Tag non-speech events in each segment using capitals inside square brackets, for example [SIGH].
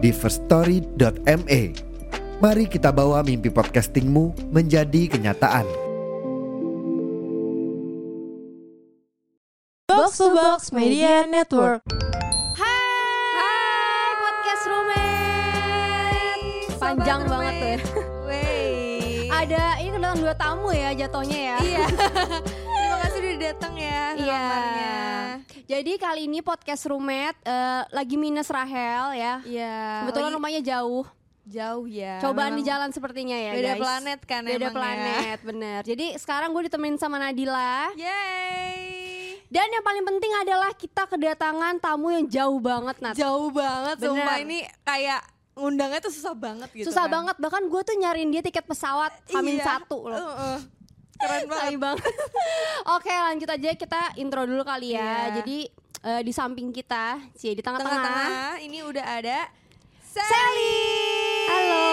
di firststory.me. Mari kita bawa mimpi podcastingmu menjadi kenyataan. Box to Box Media Network. Hai, podcast roommate. Panjang banget tuh ya. Wey. Ada ini kedatangan dua tamu ya jatuhnya ya. Iya. [LAUGHS] Terima kasih udah datang ya. Iya. Jadi kali ini podcast roommate eh, lagi minus Rahel ya. Iya. Kebetulan lagi rumahnya jauh. jauh ya. Cobaan di jalan sepertinya ya Beda guys. planet kan Beda emang ya. planet, bener. Jadi sekarang gue ditemenin sama Nadila. Yeay. Dan yang paling penting adalah kita kedatangan tamu yang jauh banget Nat. Jauh banget Bener. sumpah ini kayak undangnya tuh susah banget gitu. Susah kan. banget bahkan gue tuh nyariin dia tiket pesawat Hamin Iya. satu loh. Uh-uh. Keren banget. banget. [LAUGHS] Oke lanjut aja kita intro dulu kali ya. Iya. Jadi eh, di samping kita, sih di tengah-tengah. Ini udah ada Sally. Halo.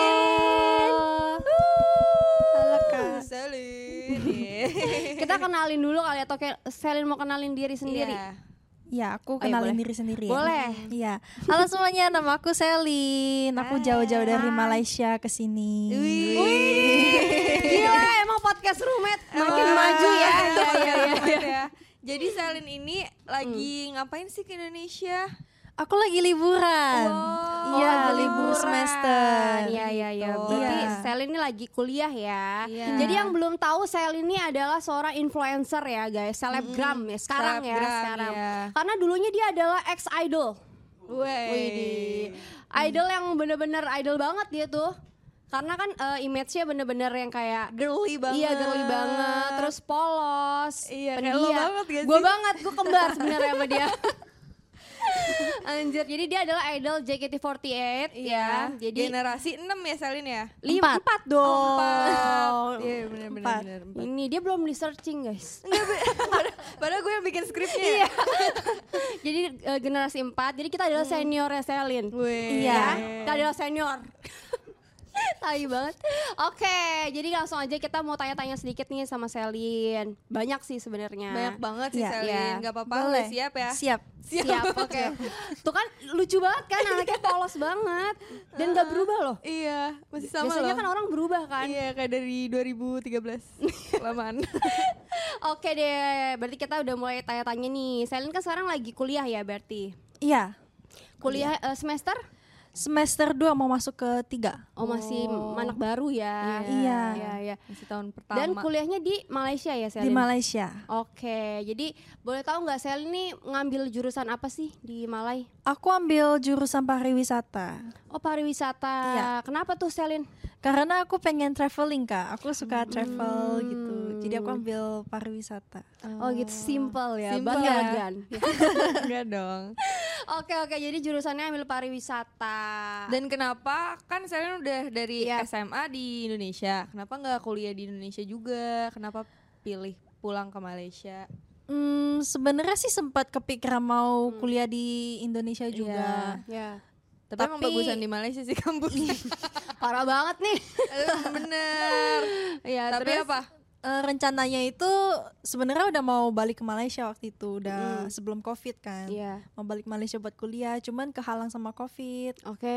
Halo Kak. Selin. [LAUGHS] Kita kenalin dulu kali atau kayak Selin mau kenalin diri sendiri. Iya. Ya, aku kenalin boleh. diri sendiri ya. Boleh. Iya. Halo semuanya, nama aku Selin. Aku jauh-jauh dari Malaysia ke sini. Gila emang podcast roommate makin Wah. maju ya. Iya, Iya, iya, iya. ya. Jadi Selin ini lagi ngapain sih ke Indonesia? Aku lagi liburan. Wow. Iya, Oh, libur semester. Iya iya iya. Gitu. Berarti Iya. Selin ini lagi kuliah ya. Iya. Jadi yang belum tahu Selin ini adalah seorang influencer ya guys, selebgram ya sekarang ya Selebgram, sekarang. ya. Karena dulunya dia adalah ex idol. Widih. Idol yang bener-bener idol banget dia tuh. Karena kan eh, image-nya bener-bener yang kayak Girly banget. Iya girly banget, terus polos, Iya, lo banget gak Gue banget, gue kembar sebenarnya sama dia. [LAUGHS] Anjir, jadi dia adalah idol JKT48 Iya. ya. Jadi generasi 6 ya Selin ya? lima Empat. empat dong. Empat. Iya benar benar benar. Ini dia belum di searching guys. [LAUGHS] Padahal gue yang bikin skripnya. Iya. [LAUGHS] jadi eh, generasi 4 Jadi kita adalah seniornya Selin. Weh. Iya. Ya, kita adalah senior. [LAUGHS] [LAUGHS] Tai banget. Oke, jadi langsung aja kita mau tanya-tanya sedikit nih sama Selin. Banyak sih sebenarnya. Banyak banget sih Iya. Selin. Iya. Gak apa-apa, Boleh. lu siap ya? Siap. Siap, oke. [LAUGHS] Tuh kan lucu banget kan anaknya polos banget dan gak berubah loh. Iya, masih sama Biasanya loh. kan orang berubah kan. Iya, kayak dari 2013. [LAUGHS] Lamaan. Oke deh, berarti kita udah mulai tanya-tanya nih. Selin kan sekarang lagi kuliah ya berarti. Iya. Kuliah eh, semester? Semester 2 mau masuk ke 3. Oh, masih anak baru ya. Iya. Iya, iya. Masih tahun pertama. Dan kuliahnya di Malaysia ya, Selin? Di Malaysia. Oke, jadi boleh tahu nggak Selin ini ngambil jurusan apa sih di Malai? Aku ambil jurusan pariwisata. Oh pariwisata. Iya. Kenapa tuh Selin? Karena aku pengen traveling, Kak. Aku suka travel gitu. Jadi aku ambil pariwisata. Oh gitu, simple ya, Simple ya. elegan. [LAUGHS] Enggak dong. Oke oke, jadi jurusannya ambil pariwisata. Dan kenapa kan Selin udah dari Iya. SMA di Indonesia. Kenapa nggak kuliah di Indonesia juga? Kenapa pilih pulang ke Malaysia? Hmm, sebenarnya sih sempat kepikiran mau kuliah di Indonesia juga. ya Tapi, emang Tapi- bagusan di Malaysia sih kampusnya. [LAUGHS] parah banget nih. [LAUGHS] Bener. ya Tapi terus apa? Eh, rencananya itu sebenarnya udah mau balik ke Malaysia waktu itu, udah sebelum Covid kan. Iya. Mau balik ke Malaysia buat kuliah, cuman kehalang sama Covid. Oke.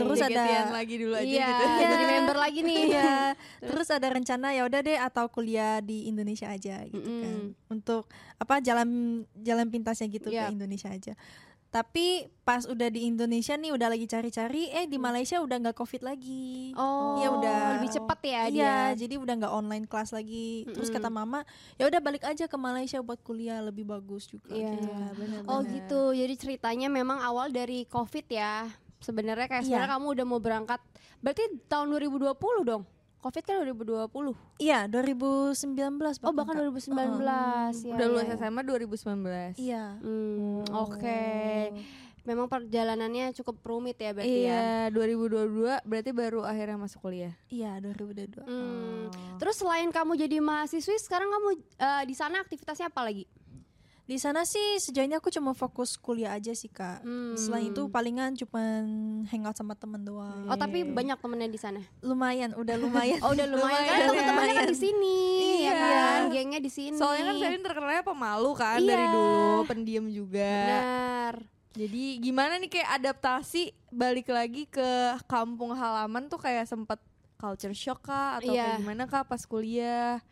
Terus ada- JKT-an lagi dulu aja iya, gitu. [LAUGHS] jadi member lagi nih. Iya. [LAUGHS] Terus ada rencana ya udah deh atau kuliah di Indonesia aja gitu kan. Mm-mm. Untuk apa jalan jalan pintasnya gitu Yap. ke Indonesia aja. Tapi pas udah di Indonesia nih udah lagi cari-cari, eh di Malaysia udah nggak covid lagi. Oh, ya udah lebih cepat ya Iya, dia. jadi udah nggak online kelas lagi. Terus Mm-mm. kata mama, ya udah balik aja ke Malaysia buat kuliah lebih bagus juga. Iya. benar. Oh gitu. Jadi ceritanya memang awal dari Covid ya. Sebenarnya kayak Iya. sebenarnya kamu udah mau berangkat. Berarti tahun 2020 dong. Covid kan 2020. Iya, 2019 Oh bahkan Kak. 2019 ya. Udah ya, lulus ya. SMA 2019. Iya. Hmm, oke. memang perjalanannya cukup rumit ya berarti ya. Iya, 2022 berarti baru akhirnya masuk kuliah. Iya 2022. Hmm. Oh. Terus selain kamu jadi mahasiswi, sekarang kamu eh, di sana aktivitasnya apa lagi? Di sana sih sejauh ini aku cuma fokus kuliah aja sih kak. Hmm. Selain itu palingan cuman hangout sama temen doang. Oh tapi banyak temennya di sana. Lumayan, udah [LAUGHS] lumayan. Oh udah lumayan, kan Lumayan, teman-temannya kan di sini, ya Iya. kan? Gengnya di sini. Soalnya kan Selin terkenalnya pemalu kan Iya. dari dulu, pendiam juga. benar. Jadi gimana nih kayak adaptasi balik lagi ke kampung halaman tuh kayak sempet culture shock kah atau Iya. kayak gimana kah pas kuliah?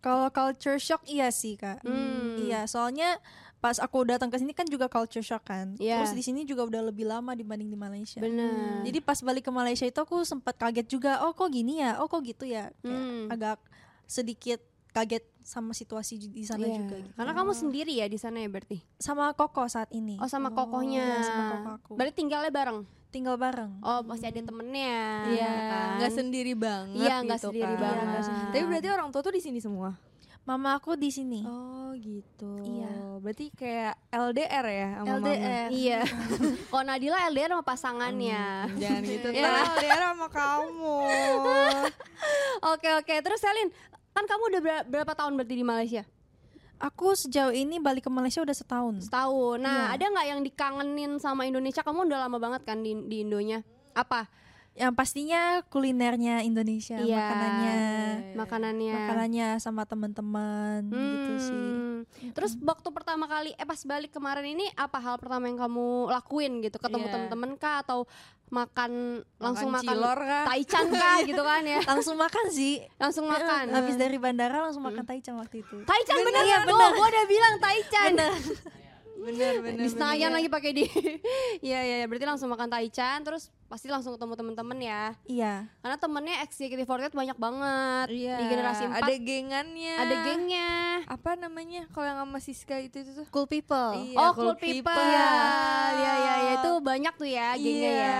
Kalau culture shock iya sih kak. Hmm. Iya, soalnya pas aku datang ke sini kan juga culture shock kan. Iya. Terus di sini juga udah lebih lama dibanding di Malaysia. Benar. Jadi pas balik ke Malaysia itu aku sempat kaget juga. Oh kok gini ya? Oh kok gitu ya? Kayak Hmm. agak sedikit kaget sama situasi di sana Iya. juga. gitu. Karena kamu sendiri ya di sana ya berarti. Sama Koko saat ini. Oh sama kokohnya. Iya, sama koko aku. Berarti tinggalnya bareng. Tinggal bareng. Oh masih ada temennya. Iya, kan? nggak sendiri banget Iya, nggak gitu sendiri kan. banget. sendiri. Tapi berarti orang tua tuh di sini semua. Mama aku di sini. Oh gitu. Iya. Berarti kayak LDR ya sama mama? LDR. Iya. [LAUGHS] Kalau Nadila LDR sama pasangannya. Jangan gitu. [LAUGHS] Iya. Ntar LDR sama kamu. [LAUGHS] Oke oke. Terus Selin, kan kamu udah ber- berapa tahun berarti di Malaysia? Aku sejauh ini balik ke Malaysia udah setahun. Setahun. Nah, Iya. ada nggak yang dikangenin sama Indonesia? Kamu udah lama banget kan di, di Indonya. Apa? Yang pastinya kulinernya Indonesia, Iya. makanannya, Makanannya. makanannya sama teman-teman gitu sih. Hmm. Terus waktu pertama kali, eh pas balik kemarin ini apa hal pertama yang kamu lakuin gitu? Ketemu Iya. temen-temen kah atau makan langsung makan, cilor kah? taichan kah gitu kan ya? [LAUGHS] Langsung makan sih. Langsung makan. Habis dari bandara langsung makan taichan waktu itu. Taichan bener, Iya, Tuh, bener. gua udah bilang taichan. [LAUGHS] bener bener. di Senayan lagi pakai di. [LAUGHS] Iya iya, iya. berarti langsung makan taichan terus pasti langsung ketemu temen-temen ya. Iya. Karena temennya XJKT48 banyak banget Iya. di generasi 4. Ada gengannya. ada gengnya. Apa namanya? Kalau yang sama Siska itu itu tuh. Cool people. Iya, oh, Cool cool people. People. Iya, iya, iya, iya. itu banyak tuh ya gengnya Iya. ya.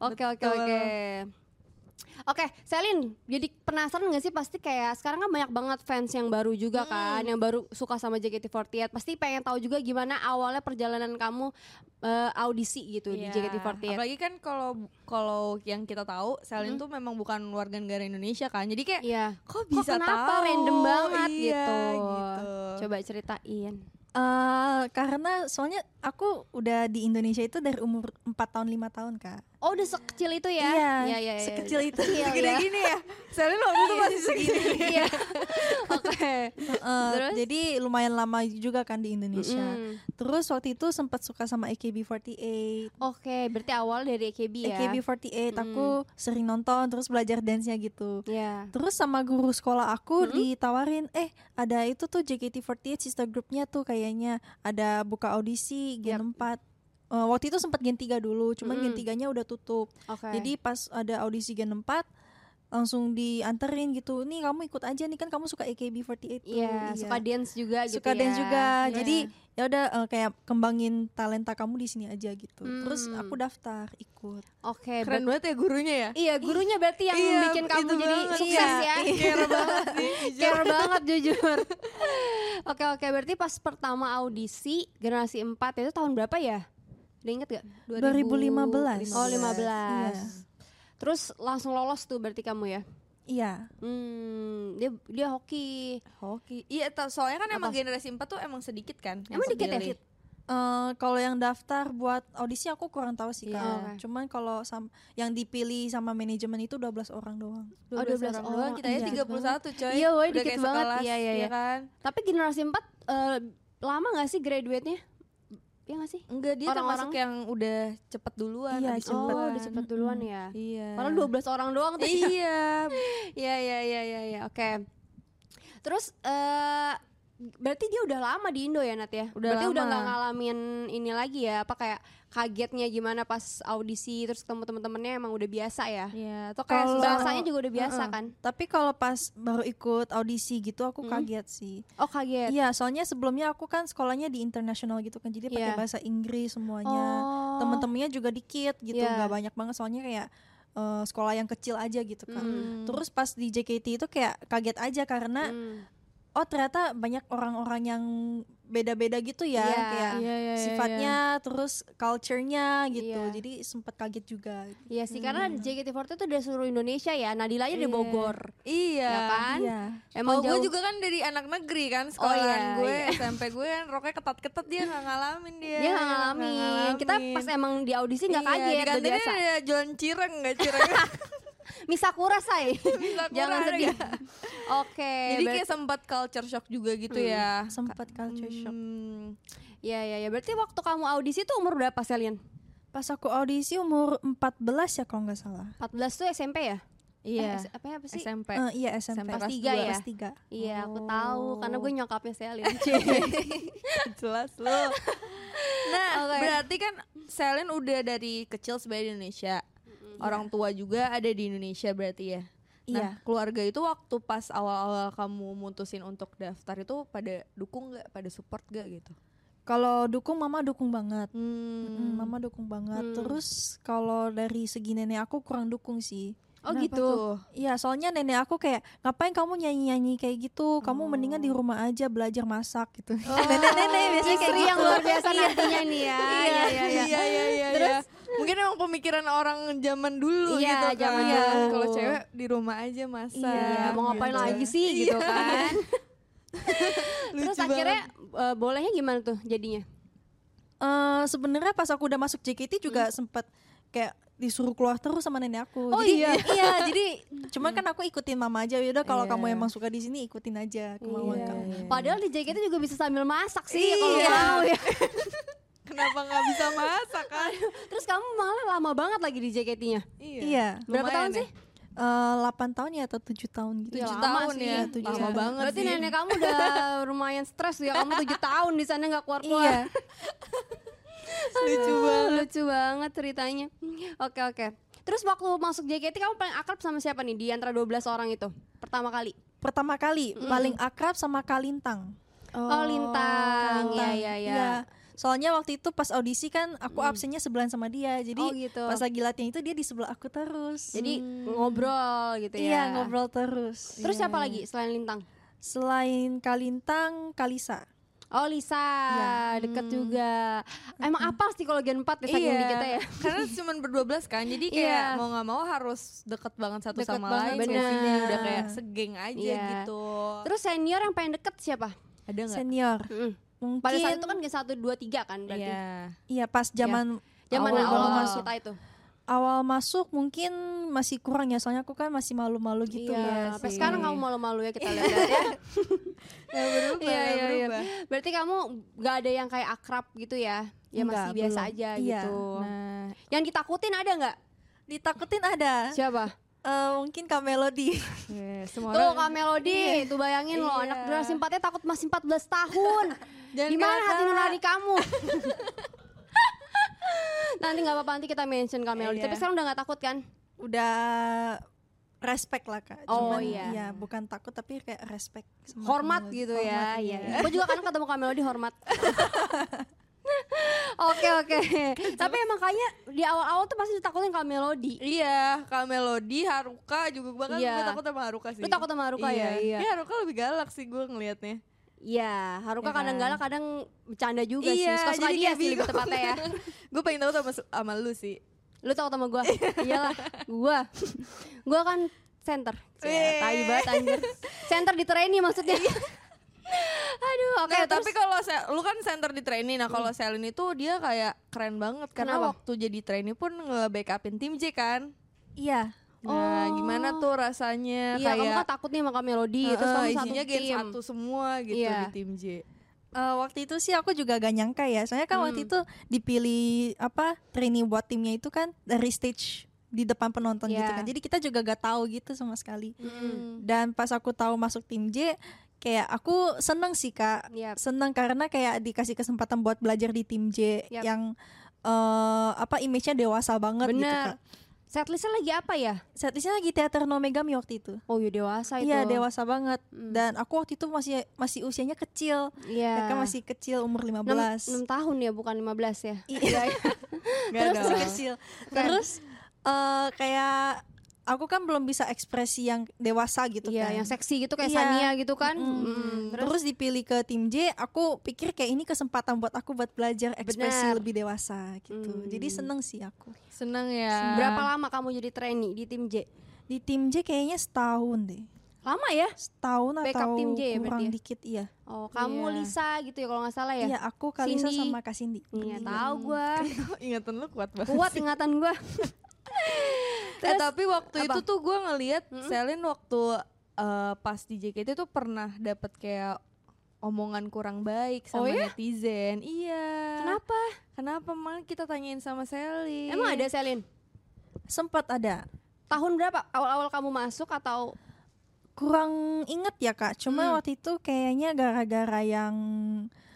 Oke, oke, Betul. Oke. Oke, Selin, jadi penasaran gak sih pasti kayak sekarang kan banyak banget fans yang baru juga kan, yang baru suka sama JKT48. Pasti pengen tahu juga gimana awalnya perjalanan kamu eh, audisi gitu di Iya. JKT48. Apalagi kan kalau kalau yang kita tahu, Selin tuh memang bukan warga negara Indonesia kan. Jadi kayak Iya. kok Kok bisa kenapa tahu? random banget Iya, gitu. gitu. Coba ceritain. Eh, karena soalnya aku udah di Indonesia itu dari umur 4 tahun 5 tahun kak. Oh, udah sekecil itu ya? Iya, iya, iya. sekecil itu. Kecil Segede ya. gini ya. Selin waktu itu masih segini. Iya. [LAUGHS] Oke. Eh, Terus? Jadi lumayan lama juga kan di Indonesia. Mm-mm. Terus waktu itu sempat suka sama AKB48. Oke, berarti awal dari AKB ya. AKB48 aku sering nonton terus belajar dance-nya gitu. Iya. Terus sama guru sekolah aku ditawarin, eh ada itu tuh JKT48 sister groupnya tuh kayaknya ada buka audisi Gen 4. Eh, waktu itu sempat Gen 3 dulu, cuman Gen 3-nya udah tutup. Oke. Jadi pas ada audisi Gen 4 langsung dianterin gitu. Nih kamu ikut aja nih kan kamu suka AKB48 tuh. Iya, suka dance juga gitu suka ya. dance juga. Iya. Jadi ya udah eh, kayak kembangin talenta kamu di sini aja gitu. Terus Hmm. aku daftar ikut. Oke, Keren ber- banget ya gurunya ya. Iya, gurunya berarti yang Iya, bikin kamu itu jadi banget. sukses Iya, ya. Care banget sih. [LAUGHS] jujur. Care banget jujur. [LAUGHS] oke, oke, berarti pas pertama audisi generasi 4 itu tahun berapa ya? Udah inget gak? 2015. Oh, 15. Iya. Terus langsung lolos tuh berarti kamu ya? Iya. Hmm, dia dia hoki. Hoki. Iya, soalnya kan emang Apa? generasi 4 tuh emang sedikit kan. Emang dikit ya? kepilih. Eh, kalau yang daftar buat audisi aku kurang tahu sih Iya. Kak. Cuman kalau sam- yang dipilih sama manajemen itu 12 orang doang. Oh, 12 orang. doang. Kita ya Iya. 31 coy. Iya, woy, Udah dikit banget. sekelas, Iya, iya, iya. kan? Tapi generasi 4 eh, lama gak sih graduate-nya? Iya gak sih? Enggak, dia Orang-orang? termasuk yang udah cepet duluan. Iya, cepet. Oh, duluan. udah cepet duluan ya. Iya. Padahal 12 orang doang tuh. Iya. [LAUGHS] Iya iya iya iya iya. Oke. Terus eh berarti dia udah lama di Indo ya Nat ya? Udah berarti udah lama. nggak ngalamin ini lagi ya? Apa kayak kagetnya gimana pas audisi terus ketemu temen-temennya emang udah biasa ya? Iya, atau kayak Kalau- Bahasanya juga udah biasa Heeh. kan? Tapi kalau pas baru ikut audisi gitu aku Hmm. kaget sih. Oh kaget. Iya, soalnya sebelumnya aku kan sekolahnya di internasional gitu kan. Jadi pakai Iya. bahasa Inggris semuanya. Oh. Temen-temennya juga dikit gitu, nggak banyak banget soalnya kayak eh, sekolah yang kecil aja gitu kan. Hmm. Terus pas di JKT itu kayak kaget aja karena Hmm. Oh ternyata banyak orang-orang yang beda-beda gitu ya Iya. kayak Iya, iya, iya, sifatnya terus culture-nya gitu. Iya. Jadi sempat kaget juga. Iya sih karena JKT48 itu dari seluruh Indonesia ya. Nadila aja dari Iya. Bogor. Iya. Ya kan? Iya. Emang Kalau gue juga kan dari anak negeri kan sekolahan iya, gue iya. [LAUGHS] SMP gue kan roknya ketat-ketat dia nggak ngalamin dia Dia nggak ngalamin. Kita pas emang di audisi nggak Iya, kaget, di biasa. ada jualan cireng nggak cireng [LAUGHS] Misakura say. [LAUGHS] Sakura [LAUGHS] Jangan sedih. Oke. jadi ber- kayak sempat culture shock juga gitu Hmm, ya Sempat culture shock. Hmm, Iya iya ya. Berarti waktu kamu audisi tuh umur berapa Selian? Pas aku audisi umur 14 ya kalau nggak salah. 14 tuh SMP ya? iya Eh, apa apa sih? SMP Eh, iya SMP. SMP kelas Kelas tiga ya? Kelas tiga. Iya, aku Oh. tahu karena gue nyokapnya Selin. [LAUGHS] jelas lo nah Oke. berarti kan Selin udah dari kecil sebagai di Indonesia orang tua juga ada di Indonesia berarti ya Nah, Iya. keluarga itu waktu pas awal-awal kamu mutusin untuk daftar itu pada dukung nggak, pada support gak gitu? Kalau dukung mama dukung banget. Hmm. Mm, Mama dukung banget. Hmm. Terus kalau dari segi nenek aku kurang dukung sih. Oh Kenapa gitu. Iya, soalnya nenek aku kayak ngapain kamu nyanyi-nyanyi kayak gitu? Kamu mendingan di rumah aja belajar masak gitu. [LAUGHS] Nenek-nenek biasanya kayak gitu. yang luar biasa nantinya nih ya. [LAUGHS] Iya iya. iya iya iya. Terus? Iya. Mungkin emang pemikiran orang zaman dulu Iya, gitu kan. zaman Iya. dulu. Kalau cewek di rumah aja masak. Iya, mau ngapain gitu. lagi sih gitu kan. [LAUGHS] Terus Lucu akhirnya eh, bolehnya gimana tuh jadinya? Eh, sebenarnya pas aku udah masuk JKT juga sempat kayak disuruh keluar terus sama nenek aku. Oh, jadi, iya? [LAUGHS] iya, jadi cuman kan aku ikutin mama aja. Yaudah kalau Iya. kamu emang suka di sini ikutin aja kemauan Iya, kamu. iya. Padahal di JKT juga bisa sambil masak sih Iya. kalau mau ya. [LAUGHS] Kenapa nggak bisa masak kan? Terus kamu malah lama banget lagi di JKT-nya. Iya. Berapa Lumayan tahun ya. sih? Eh, 8 tahun ya atau 7 tahun gitu. Iya, Tujuh lama tahun sih. ya, Iya, tujuh lama tahun. banget Berarti sih. nenek kamu udah [LAUGHS] lumayan stres ya. Kamu tujuh tahun di sana nggak keluar keluar. Iya. [LAUGHS] Lucu banget. Lucu banget ceritanya. Oke oke. Terus waktu masuk JKT kamu paling akrab sama siapa nih di antara 12 orang itu? Pertama kali. Pertama kali paling akrab sama Kalintang. Oh, Lintang. Iya Kalintang. iya iya. Iya. Soalnya waktu itu pas audisi kan aku absennya sebelahan sama dia. Jadi Oh, gitu. pas lagi latihan itu dia di sebelah aku terus. Jadi ngobrol gitu ya. iya ngobrol terus. Terus siapa lagi selain Lintang? Selain Kalintang, Kalisa. Oh Lisa, deket juga. Emang apa psikologi 4 ya Iya, kita ya? [LAUGHS] karena cuma berdua belas kan, jadi kayak Iya. mau nggak mau harus deket banget satu Deket sama banget, lain. bener. udah kayak segeng aja Iya. gitu. Terus senior yang paling deket siapa? ada nggak? Senior. Mm. Mungkin Pada saat itu kan gen 1, 2, 3 kan berarti. Iya. iya pas zaman Zaman awal, awal, awal masuk kita itu. Awal masuk mungkin masih kurang ya soalnya aku kan masih malu-malu gitu Iya, ya. sampai sih. sekarang kamu malu-malu ya kita lihat ya. [LAUGHS] Nggak berubah, Iya, nggak iya, iya. berubah. Berarti kamu gak ada yang kayak akrab gitu ya? Ya masih Enggak, biasa belum. aja Iya. gitu. Nah, Yang ditakutin ada nggak? Ditakutin ada. Siapa? Eh, mungkin Kak Melody. [LAUGHS] iya, semua Tuh orang Kak Melody, tuh bayangin loh Iya. anak generasi 4 takut masih 14 tahun. [LAUGHS] Jangan Di mana hati nurani kamu? [LAUGHS] nanti nggak apa-apa nanti kita mention Kak Melody. Iya. Tapi sekarang udah nggak takut kan? Udah respect lah Kak. Oh, Cuman, iya. ya, bukan takut tapi kayak respect. Hormat gitu Hormat, ya. iya. Iya. Gue juga kan ketemu Kak Melody hormat. Oke oke. Tapi emang kayaknya di awal-awal tuh pasti ditakutin Kak Melody. Iya, Kak Melody, Haruka juga bahkan Iya. gue takut sama Haruka sih. Lu takut sama Haruka ya? Iya. Iya, Haruka lebih galak sih gue ngelihatnya. Iya, Haruka Ya kadang kan? galak, kadang bercanda juga sih. Iya, Suka-suka jadi dia sih lebih tepatnya ya. [LAUGHS] gue pengen tahu sama sama lu sih. Lu takut sama gua? Iyalah, gua. Gua kan center. Ya, tai banget anjir. Center di trainee maksudnya. Aduh, oke Nah, terus tapi kalau lu kan center di trainee, nah kalau Selin itu dia kayak keren banget karena Kenapa? waktu jadi trainee pun nge-backupin tim J kan. Iya. Nah, Oh. gimana tuh rasanya Iya, kamu kayak kan takut nih sama Kak Melody, terus Heeh, kamu satu isinya gen tim. satu semua gitu Iya. di tim J. Eh, waktu itu sih aku juga gak nyangka ya. Soalnya kan waktu Hmm. itu dipilih apa trainee buat timnya itu kan dari stage di depan penonton gitu Iya. kan. Jadi kita juga gak tahu gitu sama sekali. Mm. Dan pas aku tahu masuk tim J, kayak aku seneng sih kak. Yap. Seneng karena kayak dikasih kesempatan buat belajar di tim J Yap. yang eh apa image-nya dewasa banget gitu Bener. kak. Setlistnya lagi apa ya? Setlistnya lagi teater no Megami waktu itu. Oh iya dewasa itu. Iya dewasa banget. Hmm. Dan aku waktu itu masih masih usianya kecil. Iya. Mereka masih kecil umur 15 6, tahun ya, bukan 15 ya. Iya. Gak [LAUGHS] Terus dong. masih kecil. Terus eh, kayak aku kan belum bisa ekspresi yang dewasa gitu Iya, kan. yang seksi gitu kayak Iya. Sania gitu kan. Mm-mm. Mm, Terus, dipilih ke tim J, aku pikir kayak ini kesempatan buat aku buat belajar ekspresi Benar. lebih dewasa gitu. Hmm. Jadi seneng sih aku. Seneng ya. berapa lama kamu jadi trainee di tim J? Di tim J kayaknya setahun deh. Lama ya? Setahun Backup atau tim J ya berarti kurang ya? dikit iya. Oh, kamu Iya. Lisa gitu ya kalau nggak salah ya? Iya, aku Kalisa Cindy. sama Kak Cindy. Iya, Bertiga. tahu gua. [LAUGHS] Ingatan lu kuat banget. Kuat ingatan gua. [LAUGHS] Eh, tapi waktu apa? itu tuh gue ngeliat Mm-mm. Selin waktu eh, pas di JKT tuh pernah dapet kayak omongan kurang baik Oh sama ya? netizen. Iya. Kenapa? Kenapa mang kita tanyain sama Selin? Emang ada Selin? Sempat ada. Tahun berapa? Awal-awal kamu masuk atau Kurang inget ya Kak, cuma Hmm. waktu itu kayaknya gara-gara yang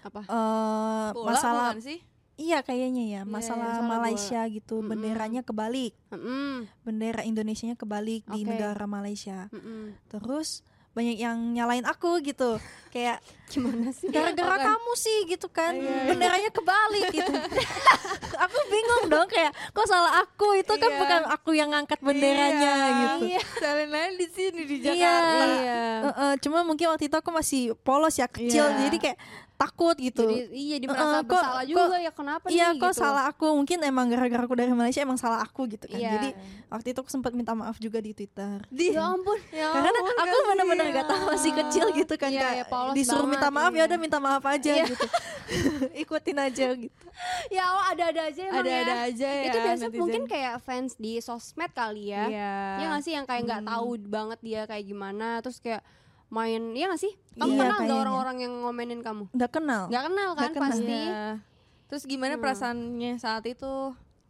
apa? eh Bola masalah bukan sih? Iya kayaknya ya, Iya, masalah masalah Malaysia gitu, Mm-mm. benderanya kebalik. Mm-mm, Bendera Indonesianya kebalik di Oke. negara Malaysia. mm-mm. Terus banyak yang nyalain aku gitu. Kayak [LAUGHS] Gimana sih? gara-gara kamu sih gitu kan. Iya. Benderanya kebalik gitu. [LAUGHS] aku bingung dong kayak kok salah aku itu kan Iya. bukan aku yang ngangkat benderanya Iya. gitu. Iya. Selin lain di sini di. Jakarta. Iya. Heeh, cuma mungkin waktu itu aku masih polos ya kecil jadi kayak takut gitu. Jadi iya jadi merasa Eh, kok- bersalah kok- juga ya kenapa Iya nih kok gitu. salah aku mungkin emang gara-gara aku dari Malaysia emang salah aku gitu kan. Iya. Jadi waktu itu aku sempat minta maaf juga di Twitter. Ya ampun. [LAUGHS] Karena aku bener-bener gak tahu masih kecil gitu kan Iya, Kak. iya, polos Disuruh banget, minta maaf iya. ya udah minta maaf aja Iya. gitu. [LAUGHS] Ikutin aja gitu. Ya Allah ada-ada aja emang Ada-ada ya. aja ya Itu biasa netizen. mungkin kayak fans di sosmed kali ya. Iya. Ya gak sih yang kayak nggak tahu banget dia kayak gimana terus kayak main ya gak sih? Kamu Iya, kenal nggak orang-orang yang ngomenin kamu? Nggak kenal. Nggak kenal kan Nggak kenal. pasti. Iya. Terus gimana Hmm. perasaannya saat itu?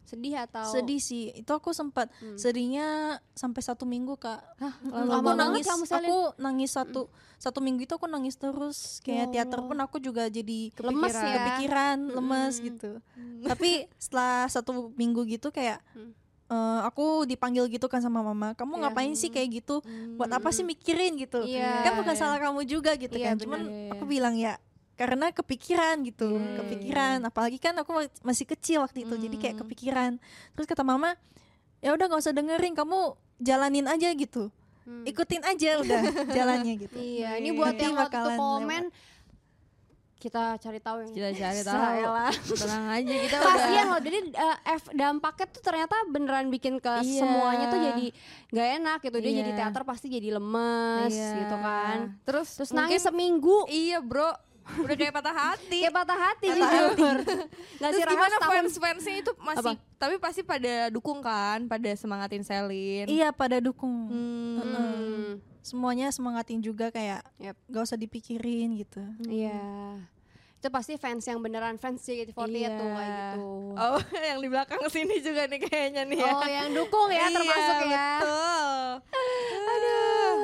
Sedih atau Sedih sih. Itu aku sempat Hmm. sedihnya sampai satu minggu kak. lama aku nangis. kamu. Aku nangis satu satu minggu itu aku nangis terus. Kayak Ya teater pun aku juga jadi lemes kepikiran. ya? kepikiran, lemes Mm-mm. gitu. Tapi setelah satu minggu gitu kayak Hmm. Eh, aku dipanggil gitu kan sama mama. Kamu Iya. ngapain sih kayak gitu? Buat apa sih mikirin gitu? Iya. Kan bukan salah kamu juga gitu Iya, kan. Cuman benar. aku bilang ya karena kepikiran gitu, Iya, kepikiran. Apalagi kan aku ma- masih kecil waktu itu, jadi kayak kepikiran. Terus kata mama, ya udah nggak usah dengerin, kamu jalanin aja gitu, Hmm. ikutin aja udah [LAUGHS] jalannya gitu. Iya, ini Iya. buat yang waktu komen kita cari tahu yang Kita cari tahu. Salah. Tenang aja [LAUGHS] kita Kasian loh, jadi F dampaknya tuh ternyata beneran bikin ke Iya. semuanya tuh jadi nggak enak gitu. Dia Iya. jadi teater pasti jadi lemes Iya. gitu kan. Terus Terus mungkin- nangis seminggu. Iya bro. Udah kayak patah hati. [LAUGHS] Kayak patah hati Patah jujur. [LAUGHS] Nggak Terus sih gimana setahun. fans-fansnya itu masih Apa? tapi pasti pada dukung kan, pada semangatin Selin. Iya pada dukung, Hmm. Hmm, semuanya semangatin juga kayak Yep. gak usah dipikirin gitu. Iya. Itu pasti fans yang beneran fans JKT48 Iya. tuh kayak gitu. Oh, [LAUGHS] yang di belakang sini juga nih kayaknya nih ya. Oh, yang dukung ya termasuk Iya, ya. Betul. Aduh.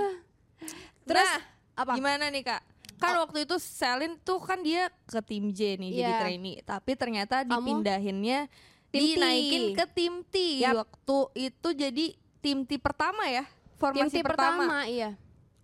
Terus Nah, apa? Gimana nih kak? Kan waktu itu Selin tuh kan dia ke tim J nih jadi Iya. trainee, tapi ternyata Kamu? dipindahinnya Tim T. dinaikin ke tim T. Yap. Waktu itu jadi tim T pertama ya, formasi T pertama. pertama, iya.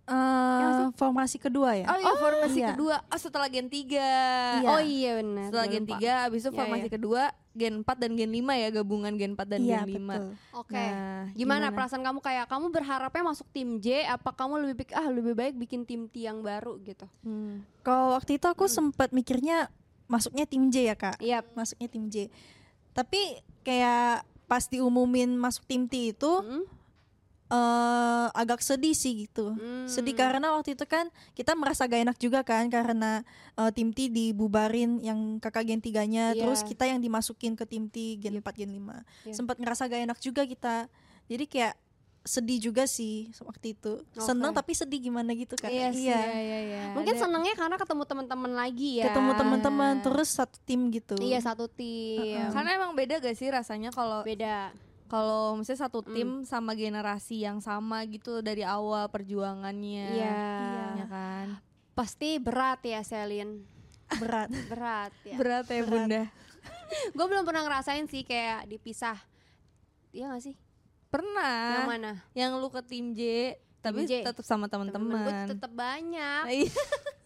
Eh formasi kedua ya. Oh iya formasi iya. kedua, oh, setelah gen 3 Iya. Oh iya benar. Setelah gen. 3 abis itu Iya, formasi iya. kedua gen 4 dan gen 5 ya gabungan gen 4 dan Iya gen 5 betul. Oke. Nah, gimana, perasaan kamu kayak kamu berharapnya masuk tim J apa kamu lebih pik- ah lebih baik bikin tim T yang baru gitu. Hmm. Kalau waktu itu aku sempat mikirnya masuknya tim J ya kak. Iya. masuknya tim J. Tapi kayak pas diumumin masuk tim T itu Hmm? Eh agak sedih sih gitu. Hmm. Sedih karena waktu itu kan kita merasa gak enak juga kan karena eh, tim T dibubarin yang kakak gen tiganya Iya. terus kita yang dimasukin ke tim T gen 4 gen 5. Iya. Sempat ngerasa gak enak juga kita. Jadi kayak sedih juga sih waktu itu. Seneng Oke. tapi sedih gimana gitu kan. Iya sih, Iya iya iya. Mungkin Ada- senengnya karena ketemu teman-teman lagi ya. Ketemu teman-teman terus satu tim gitu. Iya satu tim. Heeh. karena emang beda gak sih rasanya kalau Beda. Kalau misalnya satu Hmm. tim sama generasi yang sama gitu dari awal perjuangannya. Iya. Ya kan. Pasti berat ya Selin. berat. [LAUGHS] Berat ya. Berat ya Bunda. [LAUGHS] Gue belum pernah ngerasain sih kayak dipisah. Iya gak sih? Pernah. Yang mana? Yang lu ke tim J tapi tetap sama gue teman-teman. tetap banyak. Iya [LAUGHS]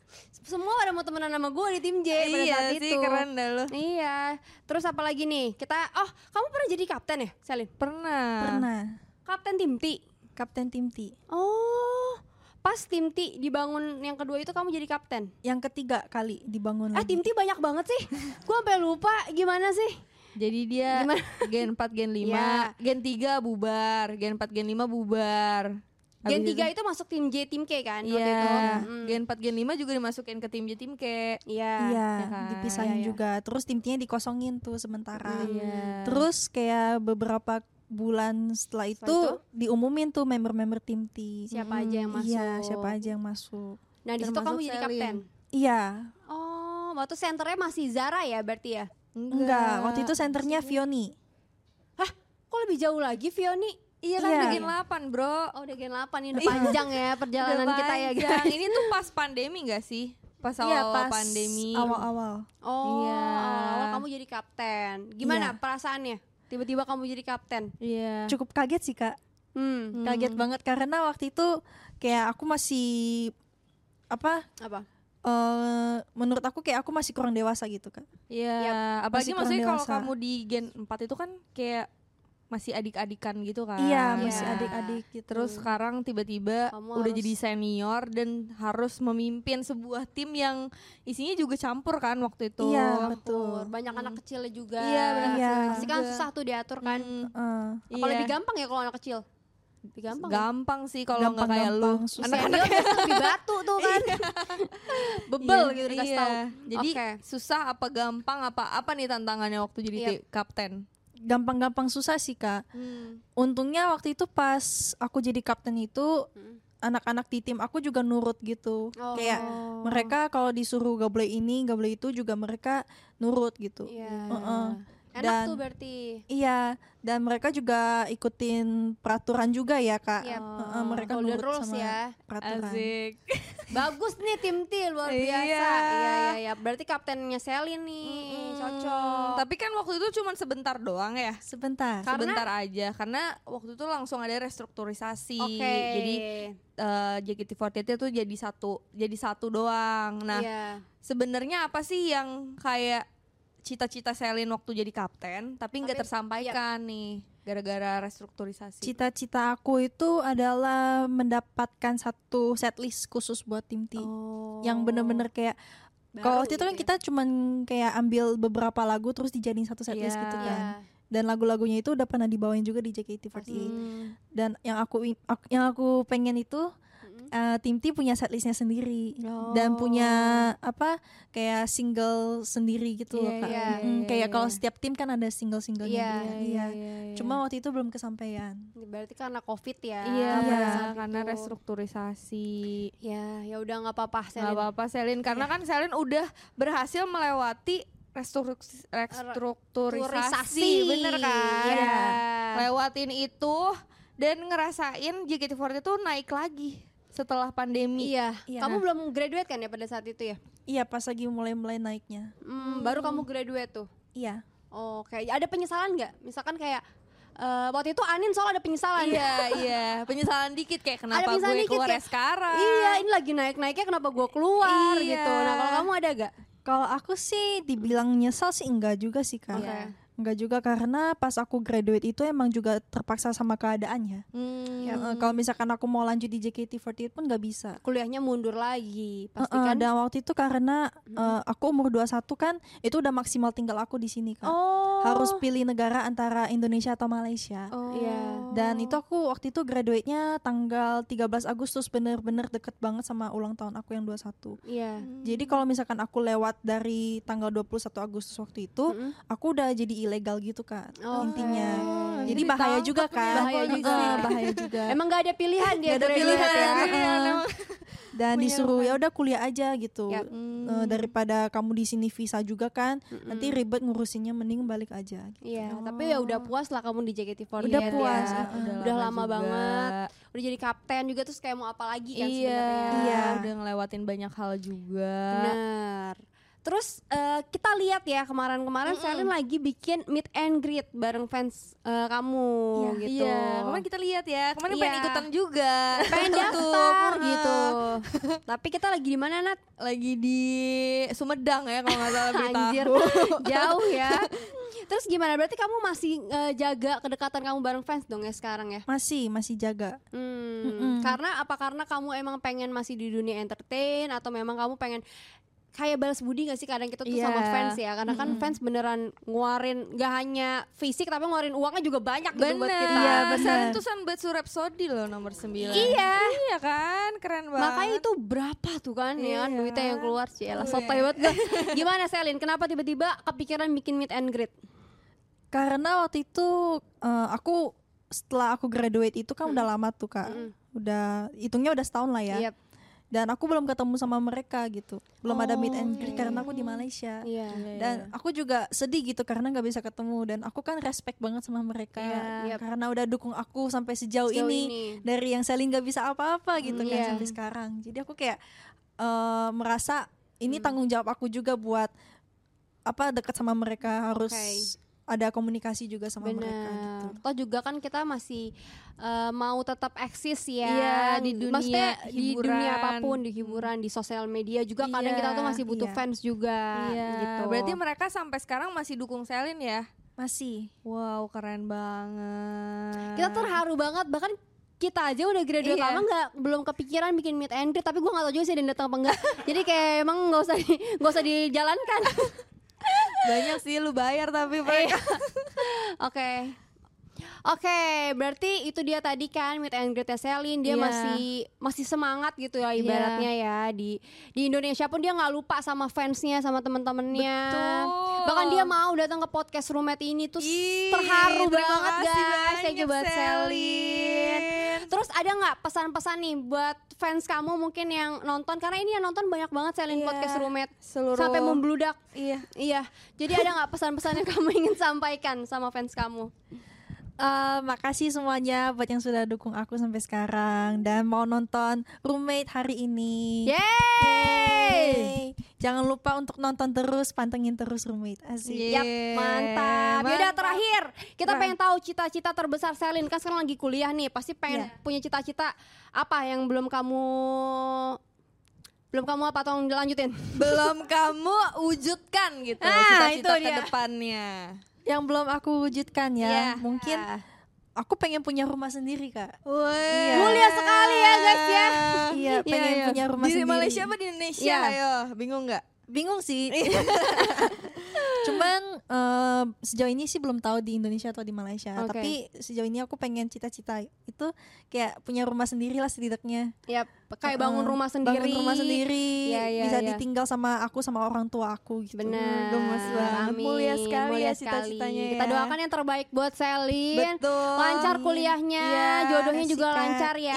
Semua pada mau temenan sama gue di tim J pada iya saat sih itu. keren dah lu. Iya. Terus apa lagi nih? Kita oh, kamu pernah jadi kapten ya, Selin? Pernah. Pernah. Kapten tim T. Kapten tim T. Oh, pas tim T dibangun yang kedua itu kamu jadi kapten. Yang ketiga kali dibangun Eh lagi. tim T banyak banget sih. [LAUGHS] Gua sampai lupa gimana sih? Jadi dia Gimana? gen 4, gen 5, [LAUGHS] Iya. gen 3 bubar, gen 4, gen 5 bubar. Gen Habis 3 itu masuk tim J, tim K kan? waktu Iya, itu? Mm. gen 4, gen 5 juga dimasukin ke tim J, tim K. Iya. Iya, ya kan? dipisahin Iya, iya. juga. Terus tim T-nya dikosongin tuh sementara. Iya. Terus kayak beberapa bulan setelah itu, Setelah diumumin tuh member-member tim T. Siapa aja yang masuk? Iya, siapa aja yang masuk. Nah, di situ kamu jadi kapten. Iya, Oh, waktu senternya masih Zara ya berarti ya? enggak. Waktu itu senternya Vioni. Kok lebih jauh lagi Vioni? Iya kan Iya. udah gen 8 bro Oh, udah gen 8 ini udah panjang ya perjalanan Udah kita ya guys. Ini tuh pas pandemi gak sih? Pas awal, Iya, pas pandemi Awal-awal. Oh, Iya. awal-awal kamu jadi kapten. Gimana Iya. perasaannya? Tiba-tiba kamu jadi kapten. Iya Cukup kaget sih, Kak. Hmm, Kaget banget karena waktu itu kayak aku masih apa? apa? eh menurut aku kayak aku masih kurang dewasa gitu, Kak. Iya, apalagi Masih kurang maksudnya kalau kamu di gen 4 itu kan kayak masih adik-adikan gitu kan. Iya, Iya. masih adik-adik gitu. Terus sekarang tiba-tiba Kamu udah harus- jadi senior dan harus memimpin sebuah tim yang isinya juga campur kan waktu itu. Iya, Betul. Banyak anak kecilnya juga. Iya, banyak Iya. kecil Pasti kan susah tuh diatur kan. Hmm, Eh, Apa iya. lebih gampang ya kalau anak kecil? Lebih gampang. ya? Gampang sih kalau nggak kayak lu. Anak-anak lebih batu tuh kan. [LAUGHS] Bebel Iya, gitu dikasih iya. tahu. Jadi Oke. susah apa gampang apa apa nih tantangannya waktu jadi Iya. kapten? Gampang-gampang susah sih, Kak. Untungnya waktu itu pas aku jadi kapten itu Hmm. anak-anak di tim aku juga nurut gitu. Oh. Kayak mereka kalau disuruh gak boleh ini, gak boleh itu juga mereka nurut gitu. Iya. Heeh. Enak Dan- tuh berarti. Iya, dan mereka juga ikutin peraturan juga ya, Kak. Iya. Heeh, mereka Golden nurut rules sama ya. peraturan. Asik. [LAUGHS] Bagus nih tim T luar Iya. biasa. Iya iya iya. Berarti kaptennya Selin nih. Cocok. Tapi kan waktu itu cuma sebentar doang ya. Sebentar. Karena- Sebentar aja karena waktu itu langsung ada restrukturisasi. Oke. Jadi eh, JKT48 itu jadi satu jadi satu doang. Nah, Iya. sebenarnya apa sih yang kayak cita-cita Selin waktu jadi kapten tapi nggak Tapi- tersampaikan nih gara-gara restrukturisasi. Cita-cita aku itu adalah mendapatkan satu setlist khusus buat tim T. Oh. Yang bener-bener kayak kalau waktu itu kan ya. kita cuman kayak ambil beberapa lagu terus dijadiin satu setlist Iya. gitu Iya. kan. Dan lagu-lagunya itu udah pernah dibawain juga di JKT48. Hmm. Dan yang aku, yang aku pengen itu Mm-mm. eh, tim T punya setlistnya sendiri Oh. dan punya apa kayak single sendiri gitu loh Iya, kak. iya, Mm, iya, kayak iya. kalau setiap tim kan ada single-singlenya Iya, dia. iya, Iya. Cuma waktu itu belum kesampaian. Berarti karena Covid ya. Iya, saat karena itu. restrukturisasi. Ya, ya udah nggak apa-apa Selin. apa-apa Selin karena kan Selin udah berhasil melewati restrukturisasi, restrukturisasi bener kan? Iya. Lewatin itu dan ngerasain JKT48 itu naik lagi setelah pandemi. Iya. Iya. Kamu belum graduate kan ya pada saat itu ya? Iya pas lagi mulai-mulai naiknya. Hmm, Baru kamu graduate tuh. Iya. Oke, ada penyesalan nggak? Misalkan kayak eh, waktu itu Anin soal ada penyesalan. Iya, iya. Penyesalan dikit kayak kenapa penyesalan gue dikit keluar kayak, sekarang. Iya, ini lagi naik-naiknya kenapa gue keluar Iya. gitu. Nah, kalau kamu ada gak? Kalau aku sih dibilang nyesal sih enggak juga sih kak. Oke. Enggak juga karena pas aku graduate itu emang juga terpaksa sama keadaannya. Hmm. Eh, kalau misalkan aku mau lanjut di JKT48 pun nggak bisa. Kuliahnya mundur lagi, pasti eh, kan? dan waktu itu karena eh, aku umur 21 kan itu udah maksimal tinggal aku di sini kan. Oh. Harus pilih negara antara Indonesia atau Malaysia. Oh. Iya. Dan itu aku waktu itu graduate-nya tanggal 13 Agustus bener-bener deket banget sama ulang tahun aku yang 21. Iya. Jadi kalau misalkan aku lewat dari tanggal 21 Agustus waktu itu, Mm-mm. aku udah jadi ilegal gitu kan Oh. intinya. Oh, Jadi jadi bahaya ditangkap juga kan. Bahaya juga. Eh, bahaya juga. [LAUGHS] Emang gak ada pilihan dia Nggak ada pilihan, ya? emang. [LAUGHS] Dan disuruh ya udah kuliah aja gitu. Hmm. Eh, daripada kamu di sini visa juga kan, Mm-mm. nanti ribet ngurusinnya mending balik aja. gitu. Iya, tapi ya udah puas lah kamu di JKT48 Udah ya. puas, Iya, uh-uh. Udah lama juga. banget. Udah jadi kapten juga terus kayak mau apa lagi kan Iya, sebenarnya. Iya. udah ngelewatin banyak hal juga. Benar. Terus eh, kita lihat ya kemarin-kemarin Mm-mm. Selin lagi bikin meet and greet bareng fans eh, kamu Iya. gitu. Iya, kemarin kita lihat ya. Kemarin pengen Iya. ikutan juga. pengen [LAUGHS] daftar gitu. [LAUGHS] Tapi kita lagi di mana Nat? Lagi di Sumedang ya kalau nggak salah. Anjir, [LAUGHS] jauh ya. Terus gimana? Berarti kamu masih eh, jaga kedekatan kamu bareng fans dong ya sekarang ya? Masih masih jaga. Hmm, Mm-mm. karena apa karena kamu emang pengen masih di dunia entertain atau memang kamu pengen kayak balas budi gak sih kadang kita tuh Iya. sama fans ya karena kan fans beneran nguarin gak hanya fisik tapi nguarin uangnya juga banyak gitu buat kita Iya, bener. Selin tuh Sunbatsu Rhapsody loh nomor 9 Iya. Iya kan, keren banget makanya itu berapa tuh kan ya kan Iya. duitnya yang keluar sih sotoy iya. banget gue gimana Selin kenapa tiba-tiba kepikiran bikin meet and greet Karena waktu itu eh, aku setelah aku graduate itu kan udah lama tuh kak. Udah hitungnya udah setahun lah ya. Yep. Dan aku belum ketemu sama mereka gitu. Belum ada meet and greet Oh. karena aku di Malaysia. iya Dan aku juga sedih gitu karena nggak bisa ketemu dan aku kan respect banget sama mereka Iya. Yep. karena udah dukung aku sampai sejauh, Sejauh ini, ini. dari yang Selin nggak bisa apa-apa gitu Mm, kan iya. sampai sekarang. Jadi aku kayak eh, merasa ini Hmm. tanggung jawab aku juga buat apa dekat sama mereka harus Oke. Ada komunikasi juga sama mereka gitu. Toh juga kan kita masih eh, mau tetap eksis ya Iya, di dunia Maksudnya di hiburan. dunia apa pun, di hiburan, di sosial media juga kadang Iya, kita tuh masih butuh iya. fans juga Iya, gitu. berarti mereka sampai sekarang masih dukung Selin ya? Masih. Wow, keren banget. kita terharu banget bahkan kita aja udah graduate Iya. lama nggak belum kepikiran bikin meet and greet tapi gue nggak tahu juga sih ada yang datang apa enggak [LAUGHS] jadi kayak emang nggak usah di- nggak usah dijalankan [LAUGHS] banyak sih lu bayar tapi mereka. [LAUGHS] Oke. Oke, berarti itu dia tadi kan meet and greet Selin dia Iya. masih masih semangat gitu ya ibaratnya ya di di Indonesia pun dia nggak lupa sama fansnya sama temen-temennya. Betul. Bahkan dia mau datang ke podcast roommate ini tuh Ih, terharu banget guys. Thank you buat Selin. Terus ada nggak pesan-pesan nih buat fans kamu mungkin yang nonton karena ini yang nonton banyak banget Selin Iya. podcast roommate Seluruh sampai membludak. Iya. Iya. Jadi ada nggak pesan-pesan yang kamu [LAUGHS] ingin sampaikan sama fans kamu? Eh, makasih semuanya buat yang sudah dukung aku sampai sekarang dan mau nonton roommate hari ini. Yeay! Yeay. Jangan lupa untuk nonton terus, pantengin terus roommate. Asik. Yap, mantap. Yaudah Mantap. terakhir, kita pengen tahu cita-cita terbesar Selin kan sekarang lagi kuliah nih, pasti pengen Iya. punya cita-cita apa yang belum kamu belum kamu apa tolong dilanjutin. Belum kamu wujudkan gitu Ah, cita-cita ke depannya. Yang belum aku wujudkan ya, Iya. mungkin aku pengen punya rumah sendiri kak. Wah. Iya. Mulia sekali ya guys ya. [LAUGHS] Iya, pengen punya rumah di sendiri. Malaysia apa di Indonesia? Iya. Ayo, bingung nggak? Bingung sih. [LAUGHS] Cuman eh, sejauh ini sih belum tahu di Indonesia atau di Malaysia. Oke. Tapi sejauh ini aku pengen cita-cita itu kayak punya rumah sendiri lah setidaknya. Yap, kayak bangun rumah sendiri. Bangun rumah sendiri, Iya, iya, bisa iya. ditinggal sama aku sama orang tua aku gitu. Benar. Gemes banget. Mulia sekali Mulia ya cita-citanya sekali. Kita ya. doakan yang terbaik buat Selin. Betul. Lancar kuliahnya, Iya, jodohnya juga lancar ya.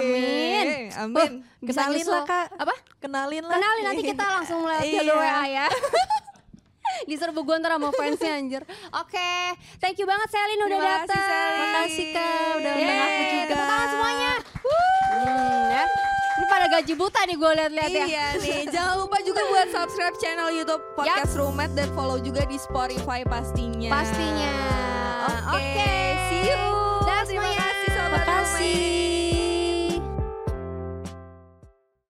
Amin. Amin. Bisa Kenalin lah kak. Apa? Kenalin lah. Kenalin nanti kita langsung lewat Iya. jalur WA ya. [LAUGHS] Diserbu gue ntar sama fansnya anjir. Oke Thank you banget Selin udah Terima kasih, datang Selin. Makasih, Kak, udah undang aku juga. Tepuk tangan semuanya. Hmm, ya. Ini pada gaji buta nih gue liat-liat ya. Iya nih, jangan lupa juga buat subscribe channel YouTube Podcast Roommate dan follow juga di Spotify pastinya. Pastinya. Oke, Oke see you